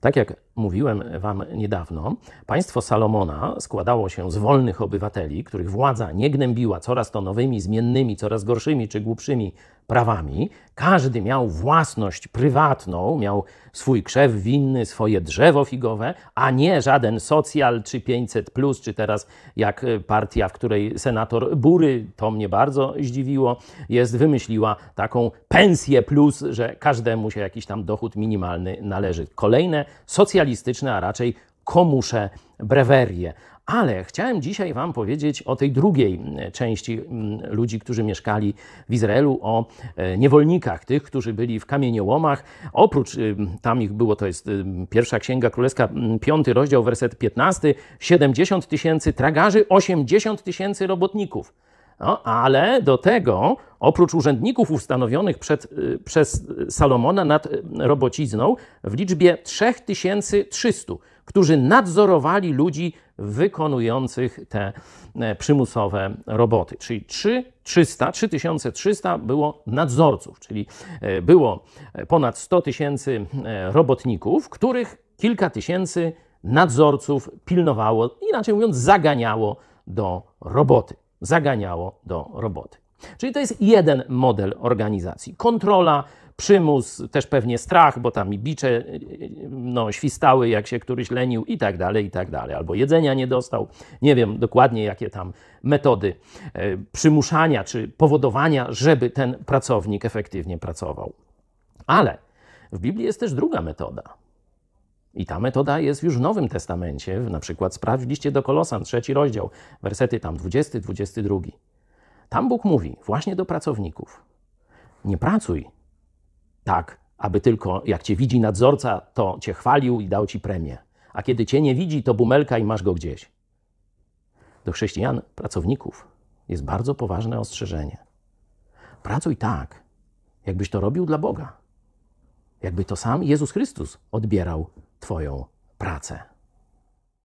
Tak jak mówiłem Wam niedawno, państwo Salomona składało się z wolnych obywateli, których władza nie gnębiła coraz to nowymi, zmiennymi, coraz gorszymi czy głupszymi prawami. Każdy miał własność prywatną, miał swój krzew winny, swoje drzewo figowe, a nie żaden socjal czy 500, plus, czy teraz jak partia, w której senator Bury, to mnie bardzo zdziwiło, jest, wymyśliła taką pensję plus, że każdemu się jakiś tam dochód minimalny należy. Kolejne socjalistyczne, a raczej komusze brewerie. Ale chciałem dzisiaj Wam powiedzieć o tej drugiej części ludzi, którzy mieszkali w Izraelu, o e, niewolnikach, tych, którzy byli w kamieniołomach. Oprócz tam ich było, to jest pierwsza księga królewska, piąty rozdział, werset 15, 70 tysięcy tragarzy, 80 tysięcy robotników. No, ale do tego, oprócz urzędników ustanowionych przed, y, przez Salomona nad y, robocizną, w liczbie 3300, którzy nadzorowali ludzi wykonujących te e, przymusowe roboty. Czyli 300, 3300 było nadzorców, czyli e, było ponad 100 tysięcy e, robotników, których kilka tysięcy nadzorców pilnowało, inaczej mówiąc, zaganiało do roboty zaganiało do roboty. Czyli to jest jeden model organizacji. Kontrola, przymus, też pewnie strach, bo tam i bicze no, świstały, jak się któryś lenił i tak dalej, i tak dalej. Albo jedzenia nie dostał. Nie wiem dokładnie, jakie tam metody e, przymuszania czy powodowania, żeby ten pracownik efektywnie pracował. Ale w Biblii jest też druga metoda. I ta metoda jest już w Nowym Testamencie, na przykład sprawdź w liście do Kolosan, trzeci rozdział, wersety tam 20, 22. Tam Bóg mówi właśnie do pracowników: Nie pracuj tak, aby tylko jak cię widzi nadzorca, to cię chwalił i dał ci premię. A kiedy cię nie widzi, to bumelka i masz go gdzieś. Do chrześcijan, pracowników jest bardzo poważne ostrzeżenie. Pracuj tak, jakbyś to robił dla Boga. Jakby to sam Jezus Chrystus odbierał Twoją pracę.